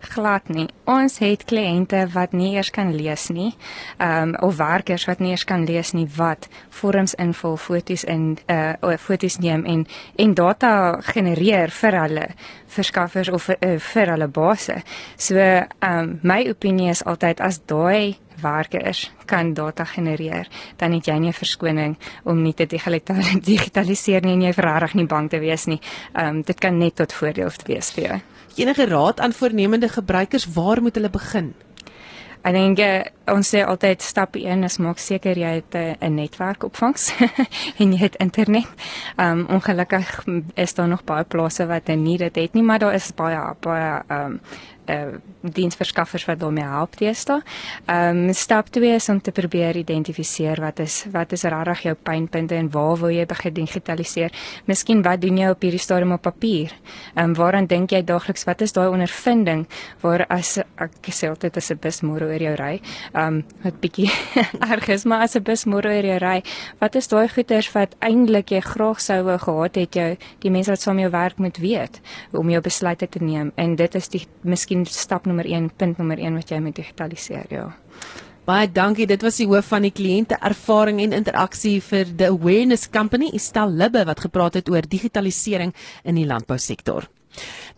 Glad nie. Ons het kliënte wat nie eers kan lees nie. Ehm um, of werkers wat nie eers kan lees nie wat vorms invul, foto's in uh of foto's neem en en data genereer vir hulle verskaffers of vir, uh, vir hulle base. So ehm um, my opinie is altyd as daai werkers kan data genereer, dan het jy nie 'n verskoning om nie te digitaliseer nie en jy verrarig nie bang te wees nie. Ehm um, dit kan net tot voordeel wees vir jou enige raad aan voornemende gebruikers waar moet hulle begin? Ek dink uh, ons sê altyd stap 1 is maak seker jy het eh, 'n uh, netwerk opvangs en jy het internet. Um ongelukkig is daar nog baie plase wat nie dit het nie, maar daar is baie baie um uh diensverskaffers wat daarmee help teesta. Ehm um, stap 2 is om te probeer identifiseer wat is wat is regtig jou pynpunte en waar wil jy begin digitaliseer? Miskien wat doen jy op hierdie stadium op papier? Ehm um, waaraan dink jy daagliks? Wat is daai ondervinding waar as ek sê altyd as 'n bus môre oor jou ry, ehm um, wat bietjie erg is, maar as 'n bus môre oor jou ry, wat is daai goeters wat eintlik jy graag sou wou gehad het jou die mense wat saam jou werk moet weet om jou besluite te neem en dit is die miskien miskien stap nommer 1, punt nommer 1 wat jy moet digitaliseer, ja. Baie dankie. Dit was die hoof van die kliënte ervaring en interaksie vir the Awareness Company, Estel Libbe wat gepraat het oor digitalisering in die landbousektor.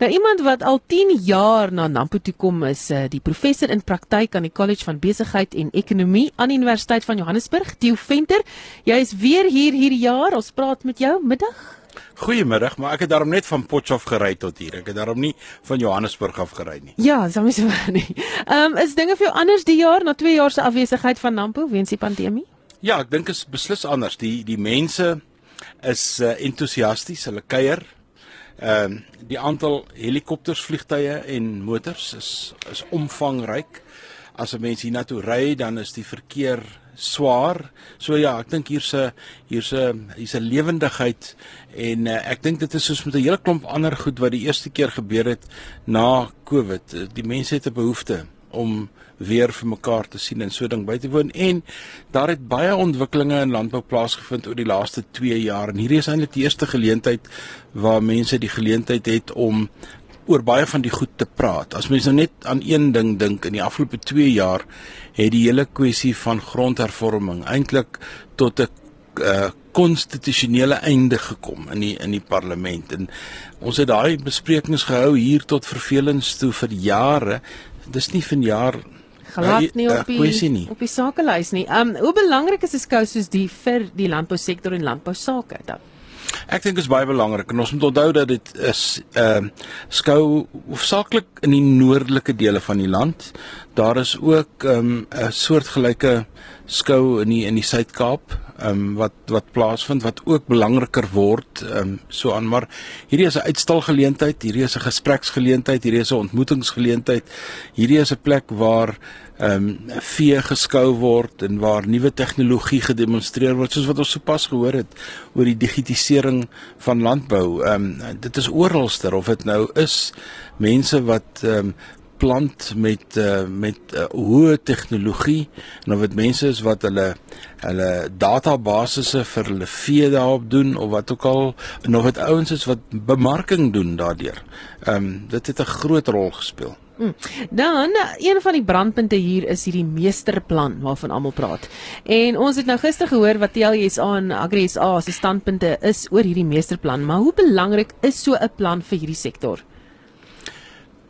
Nou iemand wat al 10 jaar na Nampo toe kom is uh, die professor in praktyk aan die College van Besigheid en Ekonomie aan die Universiteit van Johannesburg, Theo Venter. Jy is weer hier hierdie jaar. Ons praat met jou middag. Goeiemiddag, maar ek het daarom net van Potchefstroom gery tot hier. Ek het daarom nie van Johannesburg af gery nie. Ja, dis mos so nie. Ehm um, is dinge vir jou anders die jaar na 2 jaar se afwesigheid van Nampo weens die pandemie? Ja, ek dink is beslis anders. Die die mense is uh, entoesiasties, hulle kuier. Ehm um, die aantal helikopters, vliegtye en motors is is omvangryk. As 'n mens hiernatoe ry, dan is die verkeer swaar. So ja, ek dink hier's 'n hier's 'n hier's 'n lewendigheid en uh, ek dink dit is soos met 'n hele klomp ander goed wat die eerste keer gebeur het na Covid. Die mense het 'n behoefte om weer vir mekaar te sien en so ding by te woon en daar het baie ontwikkelinge in landbou plaasgevind oor die laaste 2 jaar en hierdie is eintlik die eerste geleentheid waar mense die geleentheid het om oor baie van die goed te praat. As mens nou net aan een ding dink in die afgelope 2 jaar het die hele kwessie van grondhervorming eintlik tot 'n uh, konstitusionele einde gekom in die in die parlement en ons het daai besprekings gehou hier tot vervelings toe vir jare. Dis nie vanjaar glad nie op die nie. op die sakelys nie. Um hoe belangrik is 'n skou soos die vir die landbousektor en landbou sake dan? Ek dink dit is baie belangrik en ons moet onthou dat dit is ehm uh, skou hoofsaaklik in die noordelike dele van die land. Daar is ook ehm um, 'n soortgelyke skou in die in die Suid-Kaap ehm um, wat wat plaasvind wat ook belangriker word ehm um, so aan maar hierdie is 'n uitstalgeleentheid, hierdie is 'n gespreksgeleentheid, hierdie is 'n ontmoetingsgeleentheid. Hierdie is 'n plek waar ehm um, vee geskou word en waar nuwe tegnologie gedemonstreer word soos wat ons sopas gehoor het oor die digitisering van landbou. Ehm um, dit is oralster of dit nou is mense wat ehm um, plant met uh, met uh, hoë tegnologie en of dit mense is wat hulle hulle databasisse vir hulle vee daarop doen of wat ook al en of dit ouens is wat bemarking doen daardeur. Ehm um, dit het 'n groot rol gespeel. Hmm. Dan een van die brandpunte hier is hierdie meesterplan waarvan almal praat. En ons het nou gister gehoor wat TLSA en AgriSA se standpunte is oor hierdie meesterplan, maar hoe belangrik is so 'n plan vir hierdie sektor?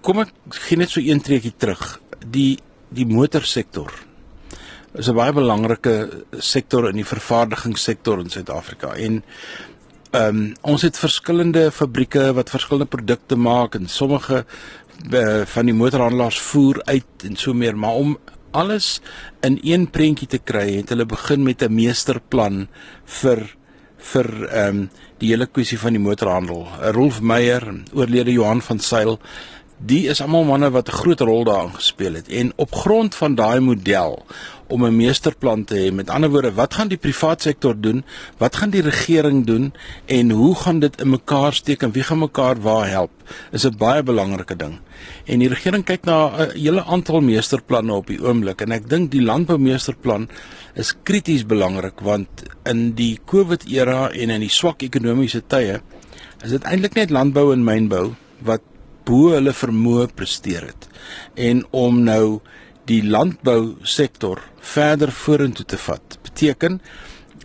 Kom ek gee net so een treukie terug. Die die motorsektor is 'n baie belangrike sektor in die vervaardigingssektor in Suid-Afrika en ehm um, ons het verskillende fabrieke wat verskillende produkte maak en sommige uh, van die motorhandelaars voer uit en so meer, maar om alles in een prentjie te kry, het hulle begin met 'n meesterplan vir vir ehm um, die hele kwessie van die motorhandel. Rolf Meyer, oorlede Johan van Sail, die is almal manne wat 'n groot rol daarin gespeel het. En op grond van daai model om 'n meesterplan te hê. Met ander woorde, wat gaan die private sektor doen? Wat gaan die regering doen en hoe gaan dit in mekaar steek en wie gaan mekaar waar help? Is 'n baie belangrike ding. En die regering kyk na 'n hele aantal meesterplanne op die oomblik en ek dink die landboumeesterplan is krities belangrik want in die COVID era en in die swak ekonomiese tye is dit eintlik net landbou en mynbou wat bo hulle vermoë presteer het. En om nou die landbousektor verder vorentoe te vat. Beteken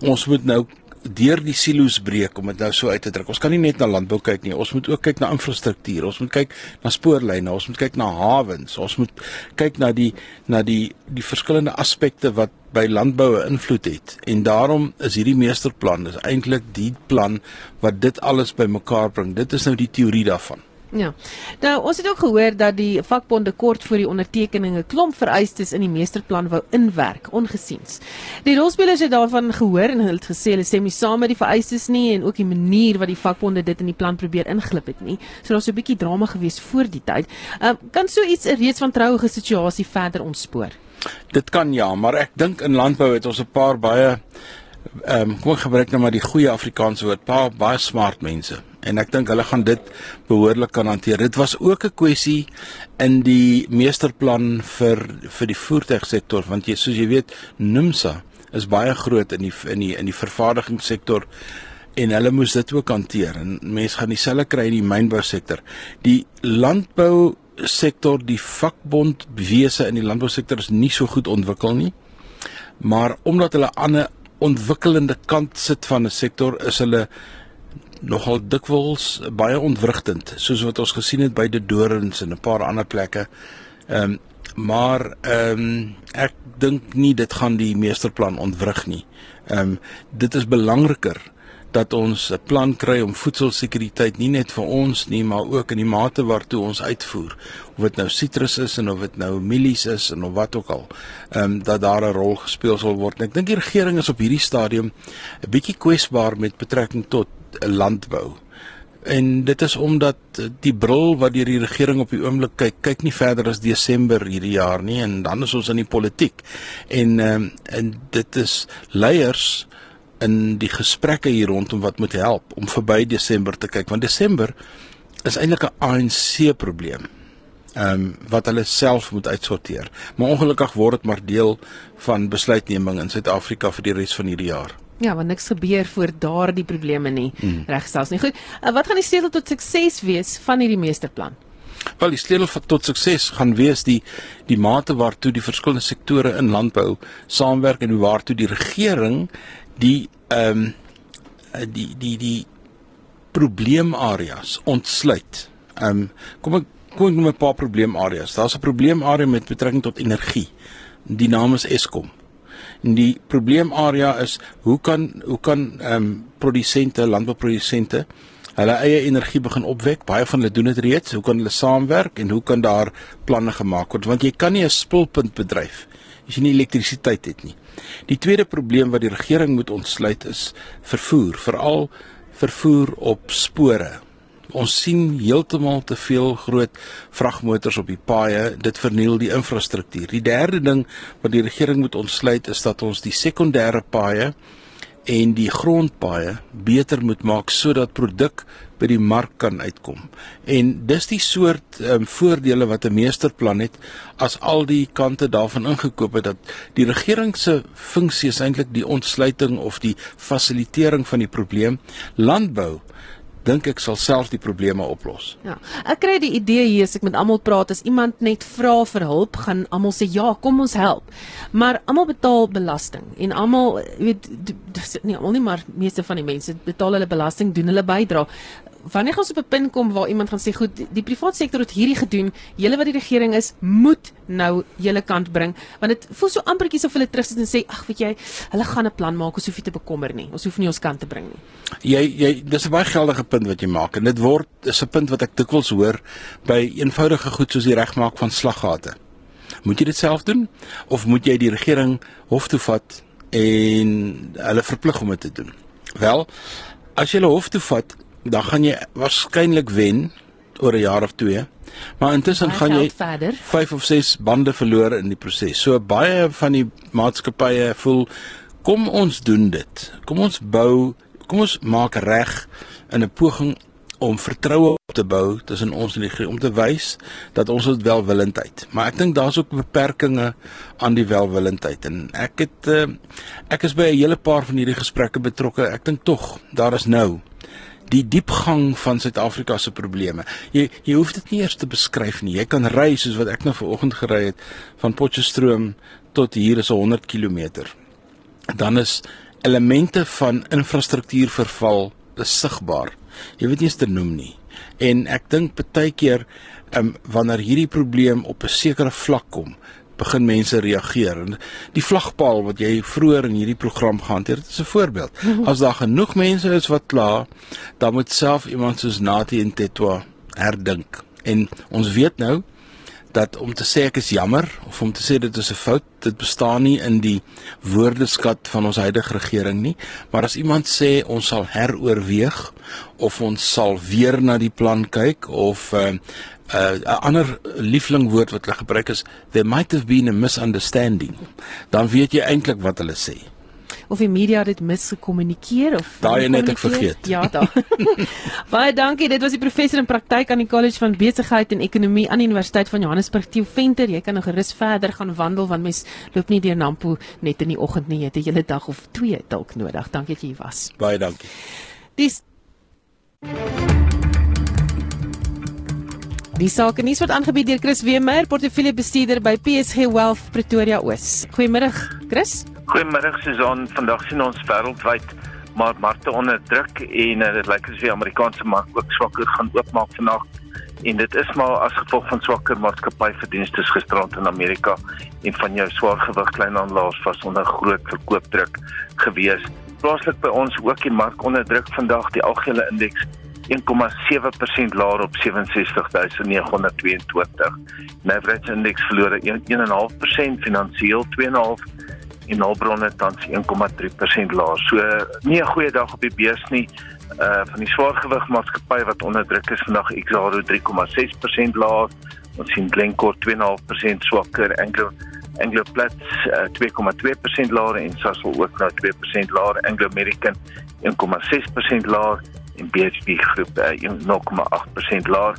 ons moet nou deur die silo's breek om dit nou so uit te druk. Ons kan nie net na landbou kyk nie. Ons moet ook kyk na infrastruktuur. Ons moet kyk na spoorlyne. Ons moet kyk na hawens. Ons moet kyk na die na die die verskillende aspekte wat by landbou 'n invloed het. En daarom is hierdie meesterplan is eintlik die plan wat dit alles bymekaar bring. Dit is nou die teorie daarvan. Ja. Nou, ons het ook gehoor dat die vakbonde kort voor die ondertekening 'n klomp vereistes in die meesterplan wou inwerk, ongesiens. Die rolspelers het daarvan gehoor en hulle het gesê hulle stem nie saam met die vereistes nie en ook die manier wat die vakbonde dit in die plan probeer inglip het nie. So daar's 'n bietjie drama gewees voor die tyd. Uh, kan so iets 'n reeds van trouige situasie verder ontspoor? Dit kan ja, maar ek dink in landbou het ons 'n paar baie ehm um, kom ek gebruik nou maar die goeie Afrikaanse woord, paar baie smart mense en ek dink hulle gaan dit behoorlik kan hanteer. Dit was ook 'n kwessie in die meesterplan vir vir die voertuigsektor want jy soos jy weet NUMSA is baie groot in die in die in die vervaardigingssektor en hulle moes dit ook hanteer en mense gaan dieselfde kry in die mynbousektor. Die landbou sektor, die vakbond wese in die landbousektor is nie so goed ontwikkel nie. Maar omdat hulle aan 'n ontwikkelende kant sit van 'n sektor, is hulle nogal dikwels baie ontwrigtend soos wat ons gesien het by die Dorings en 'n paar ander plekke. Ehm um, maar ehm um, ek dink nie dit gaan die meesterplan ontwrig nie. Ehm um, dit is belangriker dat ons 'n plan kry om voedselsekuriteit nie net vir ons nie, maar ook in die mate waartoe ons uitvoer. Of dit nou sitrus is en of dit nou mielies is en of wat ook al, ehm um, dat daar 'n rol gespeel sal word. En ek dink die regering is op hierdie stadium 'n bietjie kwesbaar met betrekking tot landbou. En dit is omdat die bril wat deur die regering op die oomblik kyk, kyk nie verder as Desember hierdie jaar nie en dan is ons in die politiek. En ehm uh, en dit is leiers in die gesprekke hier rondom wat moet help om verby Desember te kyk want Desember is eintlik 'n ANC probleem. Ehm um, wat hulle self moet uitsorteer. Maar ongelukkig word dit maar deel van besluitneming in Suid-Afrika vir die res van hierdie jaar. Ja, want niks gebeur voor daardie probleme nie. Mm. Regstels nie. Goed. Uh, wat gaan die sleutel tot sukses wees van hierdie meesterplan? Wel, die sleutel tot sukses gaan wees die die mate waartoe die verskillende sektore in landbou saamwerk en waartoe die regering die ehm um, die die die probleemareas ontsluit. Ehm um, kom ek kom ek noem 'n paar probleemareas. Daar's 'n probleemarea met betrekking tot energie. Die naam is Eskom. Die probleemarea is hoe kan hoe kan ehm um, produsente, landbouprodusente hulle eie energie begin opwek? Baie van hulle doen dit reeds. Hoe kan hulle saamwerk en hoe kan daar planne gemaak word? Want jy kan nie 'n spulpunt bedryf as jy nie elektrisiteit het nie. Die tweede probleem wat die regering moet ontsluit is vervoer, veral vervoer op spore. Ons sien heeltemal te veel groot vragmotors op die paaie. Dit verniel die infrastruktuur. Die derde ding wat die regering moet ontsluit is dat ons die sekondêre paaie en die grondpaaie beter moet maak sodat produk by die mark kan uitkom. En dis die soort um, voordele wat 'n meesterplan het as al die kante daarvan ingekoop het dat die regering se funksie is eintlik die ontsluiting of die fasilitering van die probleem landbou dink ek sal self die probleme oplos. Ja. Ek kry die idee hier as ek met almal praat as iemand net vra vir hulp, gaan almal sê ja, kom ons help. Maar almal betaal belasting en almal weet dis nie almal nie maar meeste van die mense betaal hulle belasting, doen hulle bydrae wanneer ons op 'n punt kom waar iemand gaan sê goed, die, die private sektor het hierdie gedoen, julle wat die regering is, moet nou julle kant bring, want dit voel so ampertjies of hulle terugsit en sê, ag, weet jy, hulle gaan 'n plan maak, ons hoef nie te bekommer nie. Ons hoef nie ons kant te bring nie. Jy jy dis 'n baie geldige punt wat jy maak en dit word is 'n punt wat ek dikwels hoor by eenvoudige goed soos die regmaak van slaggate. Moet jy dit self doen of moet jy die regering hof toe vat en hulle verplig om dit te doen? Wel, as jy hulle hof toe vat, dan gaan jy waarskynlik wen oor 'n jaar of 2. Maar intussen gaan jy verder 5 of 6 bande verloor in die proses. So baie van die maatskappye voel kom ons doen dit. Kom ons bou, kom ons maak reg in 'n poging om vertroue op te bou tussen ons en die om te wys dat ons dit welwillendheid. Maar ek dink daar's ook beperkings aan die welwillendheid en ek het uh, ek is by 'n hele paar van hierdie gesprekke betrokke. Ek dink tog daar is nou die diepgang van Suid-Afrika se probleme. Jy jy hoef dit nie eers te beskryf nie. Jy kan ry soos wat ek nou vanoggend gery het van Potchefstroom tot hier is 100 km. Dan is elemente van infrastruktuurverval sigbaar. Jy weet nie eens te noem nie. En ek dink baie keer um, wanneer hierdie probleem op 'n sekere vlak kom, begin mense reageer. En die vlagpaal wat jy vroeër in hierdie program gehanteer het, is 'n voorbeeld. As daar genoeg mense is wat kla, dan moet self iemand soos Nati en Tetwa herdink. En ons weet nou dat om te sê ek is jammer of om te sê dit is 'n fout, dit bestaan nie in die woordeskat van ons huidige regering nie, maar as iemand sê ons sal heroorweeg of ons sal weer na die plan kyk of uh, 'n uh, ander liefling woord wat hulle gebruik is there might have been a misunderstanding. Dan weet jy eintlik wat hulle sê. Of die media dit misgekommunikeer of Daai net ek vergeet. Ja, da. Baie dankie. Dit was die professor in praktyk aan die College van Besigheid en Ekonomie aan die Universiteit van Johannesburg, Theo Venter. Jy kan nog gerus verder gaan wandel want mens loop nie deur Nampo net in die oggend nie. Jy het 'n hele dag of twee dalk nodig. Dankie dat jy hier was. Baie dankie. Dis Die sake nuus word aangebied deur Chris Wemer, portefeuljebestuurder by PSG Wealth Pretoria Oos. Goeiemôre, Chris. Goeiemôre Susan. Vandag sien ons wêreldwyd maar markte onder druk en uh, dit lyk asof die Amerikaanse mark ook swakker gaan oopmaak vandag. En dit is maar as gevolg van swakker maatskappyverdienste gisterand in Amerika en van jou swaargewig kleinhandelaars was onder groot verkoopdruk gewees. Plaaslik by ons ook die mark onder druk vandag, die algehele indeks 1,7% laer op 67922. Average index verloor 1,5%, finansiëel 2,5 en hulpbronne tans 1,3% laer. So nie 'n goeie dag op die beurs nie. Uh van die swaargewig maatskappy wat onder druk is vandag Exxaro 3,6% laer. Ons sien Glencore 2,5% swakker, Anglo Anglo Plat uh, 2,2% laer en Sasol ook nou 2% laer, Anglo American 1,6% laer en BHP groep uh, 1,8% laer.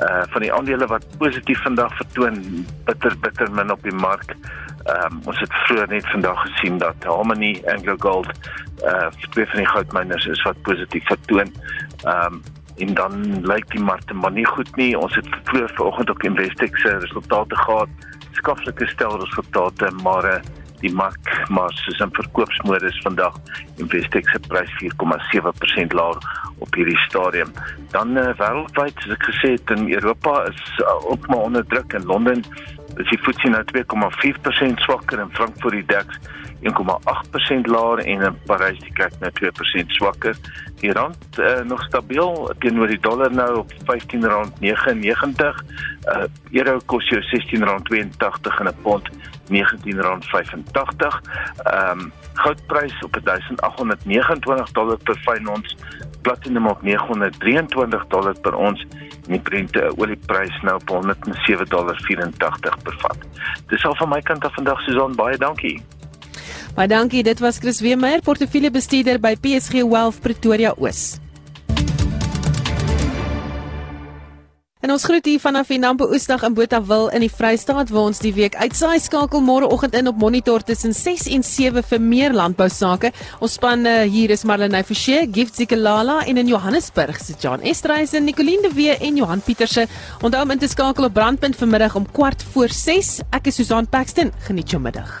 Uh van die aandele wat positief vandag vertoon, bitter bitter min op die mark. Ehm um, ons het vroeër net vandag gesien dat Harmony Anglo Gold uh twee van die goudmyners is wat positief vertoon. Ehm um, en dan lyk die markte maar nie goed nie. Ons het vroeër vanoggend ook Investex se resultate gehad. Skaflike stel resultate, maar uh, die mark maar soos in verkoopsmodus vandag Investex se prys 4,7% laer op hierdie stadium. Dan uh, wêreldwyd, soos ek gesê het, in Europa is uh, ook maar onder druk in Londen is die FTSE nou 2,4% swakker en Frankfurt die DAX 1,8% laer en in Parys die CAC nou 2% swakker. Die rand uh, nog stabiel teenoor die dollar nou op R15.99. Uh euro kos jou R16.82 en 'n pond R19.85. Ehm um, goudprys op 1829 dollar per fyn ons, platinum op 923 dollar per ons en die Brent olieprys nou op 107 dollar 84 per vat. Dis al van my kant af vandag Susan, baie dankie. Baie dankie. Dit was Chris Weemeyer, portefeuljebestuurder by PSG Wealth Pretoria Oos. En ons groet hier vanaf die Nampo Oosdag in Botawil in die Vrystaat waar ons die week uitsaai skakel môreoggend in op monitor tussen 6 en 7 vir meer landbou sake. Ons span uh, hier is Marlene Forsie, Gift Zikalala en in Johannesburg se John Estreisen, Nicoline de Wee en Johan Pieterse. Onthou om in te skakel op Brandpunt vanmiddag om kwart voor 6. Ek is Susan Paxton. Geniet jou middag.